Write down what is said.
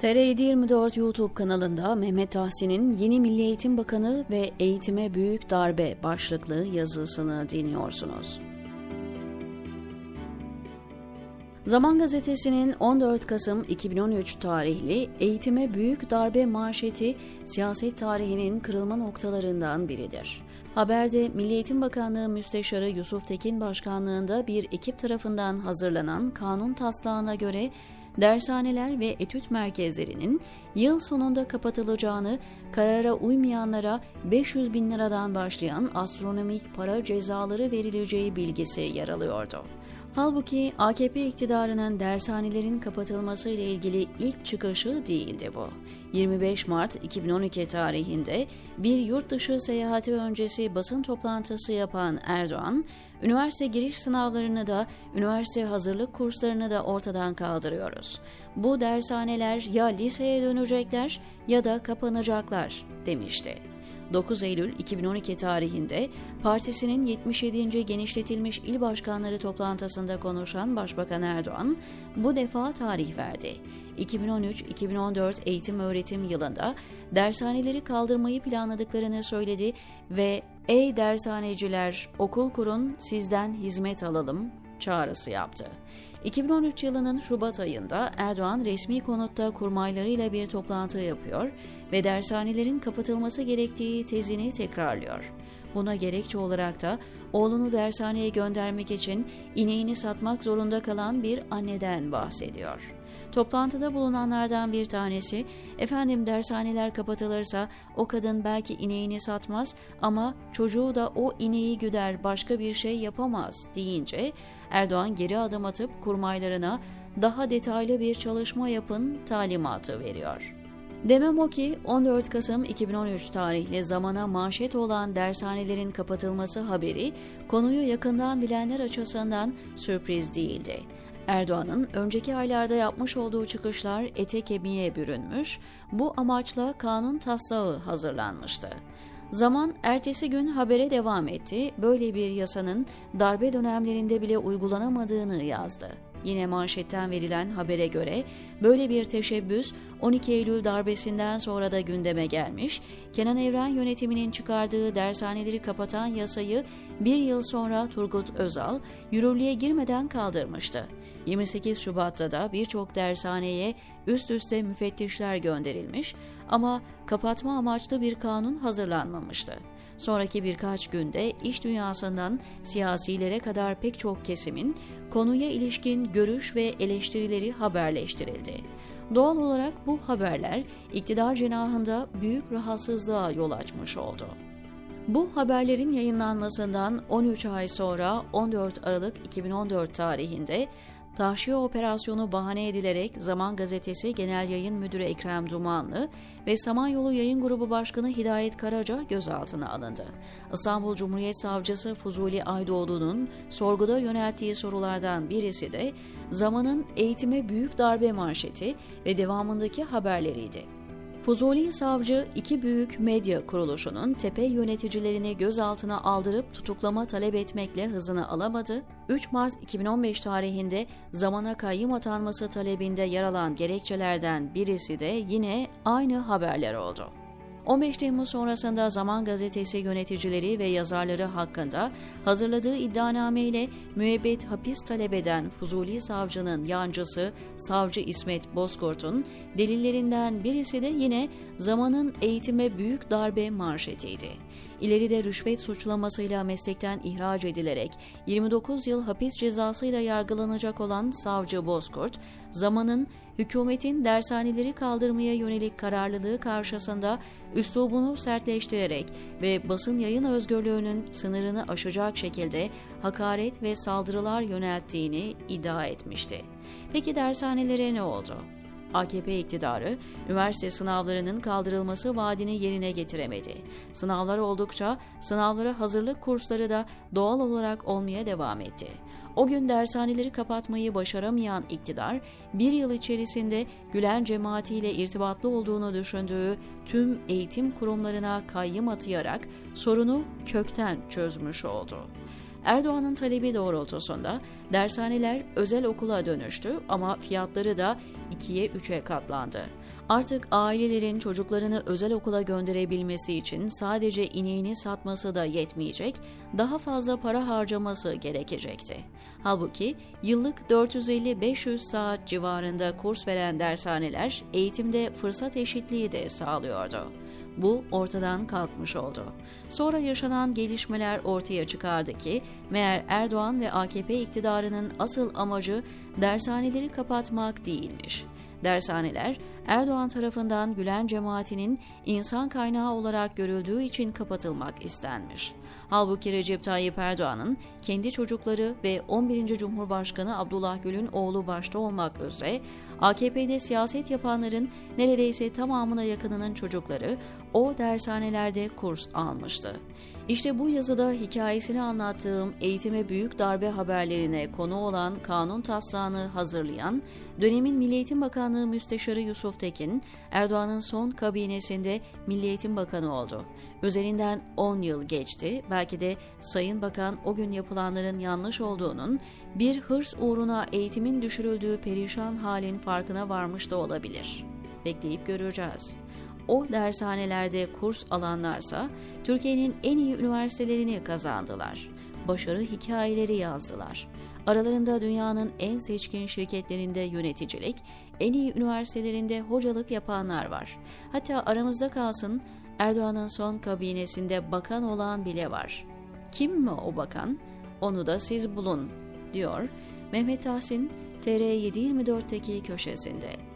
TR724 YouTube kanalında Mehmet Tahsin'in Yeni Milli Eğitim Bakanı ve Eğitime Büyük Darbe başlıklı yazısını dinliyorsunuz. Zaman Gazetesi'nin 14 Kasım 2013 tarihli Eğitime Büyük Darbe manşeti siyaset tarihinin kırılma noktalarından biridir. Haberde Milli Eğitim Bakanlığı Müsteşarı Yusuf Tekin başkanlığında bir ekip tarafından hazırlanan kanun taslağına göre dershaneler ve etüt merkezlerinin yıl sonunda kapatılacağını, karara uymayanlara 500 bin liradan başlayan astronomik para cezaları verileceği bilgisi yer alıyordu. Halbuki AKP iktidarının dershanelerin kapatılması ile ilgili ilk çıkışı değildi bu. 25 Mart 2012 tarihinde bir yurt dışı seyahati öncesi basın toplantısı yapan Erdoğan, üniversite giriş sınavlarını da, üniversite hazırlık kurslarını da ortadan kaldırıyoruz. Bu dershaneler ya liseye dönecekler ya da kapanacaklar demişti. 9 Eylül 2012 tarihinde partisinin 77. genişletilmiş il başkanları toplantısında konuşan Başbakan Erdoğan bu defa tarih verdi. 2013-2014 eğitim öğretim yılında dershaneleri kaldırmayı planladıklarını söyledi ve "Ey dershaneciler, okul kurun, sizden hizmet alalım." çağrısı yaptı. 2013 yılının Şubat ayında Erdoğan resmi konutta kurmaylarıyla bir toplantı yapıyor ve dershanelerin kapatılması gerektiği tezini tekrarlıyor. Buna gerekçe olarak da oğlunu dershaneye göndermek için ineğini satmak zorunda kalan bir anneden bahsediyor. Toplantıda bulunanlardan bir tanesi, efendim dershaneler kapatılırsa o kadın belki ineğini satmaz ama çocuğu da o ineği güder başka bir şey yapamaz deyince Erdoğan geri adım atıp kurmaylarına daha detaylı bir çalışma yapın talimatı veriyor. Demem o ki 14 Kasım 2013 tarihli zamana manşet olan dershanelerin kapatılması haberi konuyu yakından bilenler açısından sürpriz değildi. Erdoğan'ın önceki aylarda yapmış olduğu çıkışlar ete kemiğe bürünmüş, bu amaçla kanun taslağı hazırlanmıştı. Zaman ertesi gün habere devam etti, böyle bir yasanın darbe dönemlerinde bile uygulanamadığını yazdı. Yine manşetten verilen habere göre böyle bir teşebbüs 12 Eylül darbesinden sonra da gündeme gelmiş, Kenan Evren yönetiminin çıkardığı dershaneleri kapatan yasayı bir yıl sonra Turgut Özal yürürlüğe girmeden kaldırmıştı. 28 Şubat'ta da birçok dershaneye üst üste müfettişler gönderilmiş ama kapatma amaçlı bir kanun hazırlanmamıştı. Sonraki birkaç günde iş dünyasından siyasilere kadar pek çok kesimin konuya ilişkin görüş ve eleştirileri haberleştirildi. Doğal olarak bu haberler iktidar cenahında büyük rahatsızlığa yol açmış oldu. Bu haberlerin yayınlanmasından 13 ay sonra 14 Aralık 2014 tarihinde tahşiye operasyonu bahane edilerek Zaman Gazetesi Genel Yayın Müdürü Ekrem Dumanlı ve Samanyolu Yayın Grubu Başkanı Hidayet Karaca gözaltına alındı. İstanbul Cumhuriyet Savcısı Fuzuli Aydoğdu'nun sorguda yönelttiği sorulardan birisi de zamanın eğitime büyük darbe manşeti ve devamındaki haberleriydi. Fuzuli savcı iki büyük medya kuruluşunun tepe yöneticilerini gözaltına aldırıp tutuklama talep etmekle hızını alamadı. 3 Mart 2015 tarihinde zamana kayyım atanması talebinde yer alan gerekçelerden birisi de yine aynı haberler oldu. 15 Temmuz sonrasında Zaman Gazetesi yöneticileri ve yazarları hakkında hazırladığı iddianame ile müebbet hapis talep eden Fuzuli Savcı'nın yancısı Savcı İsmet Bozkurt'un delillerinden birisi de yine zamanın eğitime büyük darbe manşetiydi. İleride rüşvet suçlamasıyla meslekten ihraç edilerek 29 yıl hapis cezasıyla yargılanacak olan Savcı Bozkurt, zamanın hükümetin dershaneleri kaldırmaya yönelik kararlılığı karşısında üslubunu sertleştirerek ve basın yayın özgürlüğünün sınırını aşacak şekilde hakaret ve saldırılar yönelttiğini iddia etmişti. Peki dershanelere ne oldu? AKP iktidarı üniversite sınavlarının kaldırılması vaadini yerine getiremedi. Sınavlar oldukça sınavlara hazırlık kursları da doğal olarak olmaya devam etti. O gün dershaneleri kapatmayı başaramayan iktidar, bir yıl içerisinde Gülen cemaatiyle irtibatlı olduğunu düşündüğü tüm eğitim kurumlarına kayyım atayarak sorunu kökten çözmüş oldu. Erdoğan'ın talebi doğrultusunda dershaneler özel okula dönüştü ama fiyatları da ikiye üçe katlandı. Artık ailelerin çocuklarını özel okula gönderebilmesi için sadece ineğini satması da yetmeyecek, daha fazla para harcaması gerekecekti. Halbuki yıllık 450-500 saat civarında kurs veren dershaneler eğitimde fırsat eşitliği de sağlıyordu. Bu ortadan kalkmış oldu. Sonra yaşanan gelişmeler ortaya çıkardı ki meğer Erdoğan ve AKP iktidarının asıl amacı dershaneleri kapatmak değilmiş. Dershaneler Erdoğan tarafından Gülen cemaatinin insan kaynağı olarak görüldüğü için kapatılmak istenmiş. Halbuki Recep Tayyip Erdoğan'ın kendi çocukları ve 11. Cumhurbaşkanı Abdullah Gül'ün oğlu başta olmak üzere AKP'de siyaset yapanların neredeyse tamamına yakınının çocukları o dershanelerde kurs almıştı. İşte bu yazıda hikayesini anlattığım eğitime büyük darbe haberlerine konu olan kanun taslağını hazırlayan dönemin Milli Eğitim Bakanlığı Müsteşarı Yusuf Tekin, Erdoğan'ın son kabinesinde Milli Eğitim Bakanı oldu. Üzerinden 10 yıl geçti. Belki de Sayın Bakan o gün yapılanların yanlış olduğunun, bir hırs uğruna eğitimin düşürüldüğü perişan halin farkına varmış da olabilir. Bekleyip göreceğiz o dershanelerde kurs alanlarsa Türkiye'nin en iyi üniversitelerini kazandılar. Başarı hikayeleri yazdılar. Aralarında dünyanın en seçkin şirketlerinde yöneticilik, en iyi üniversitelerinde hocalık yapanlar var. Hatta aramızda kalsın Erdoğan'ın son kabinesinde bakan olan bile var. Kim mi o bakan? Onu da siz bulun, diyor Mehmet Tahsin TR724'teki köşesinde.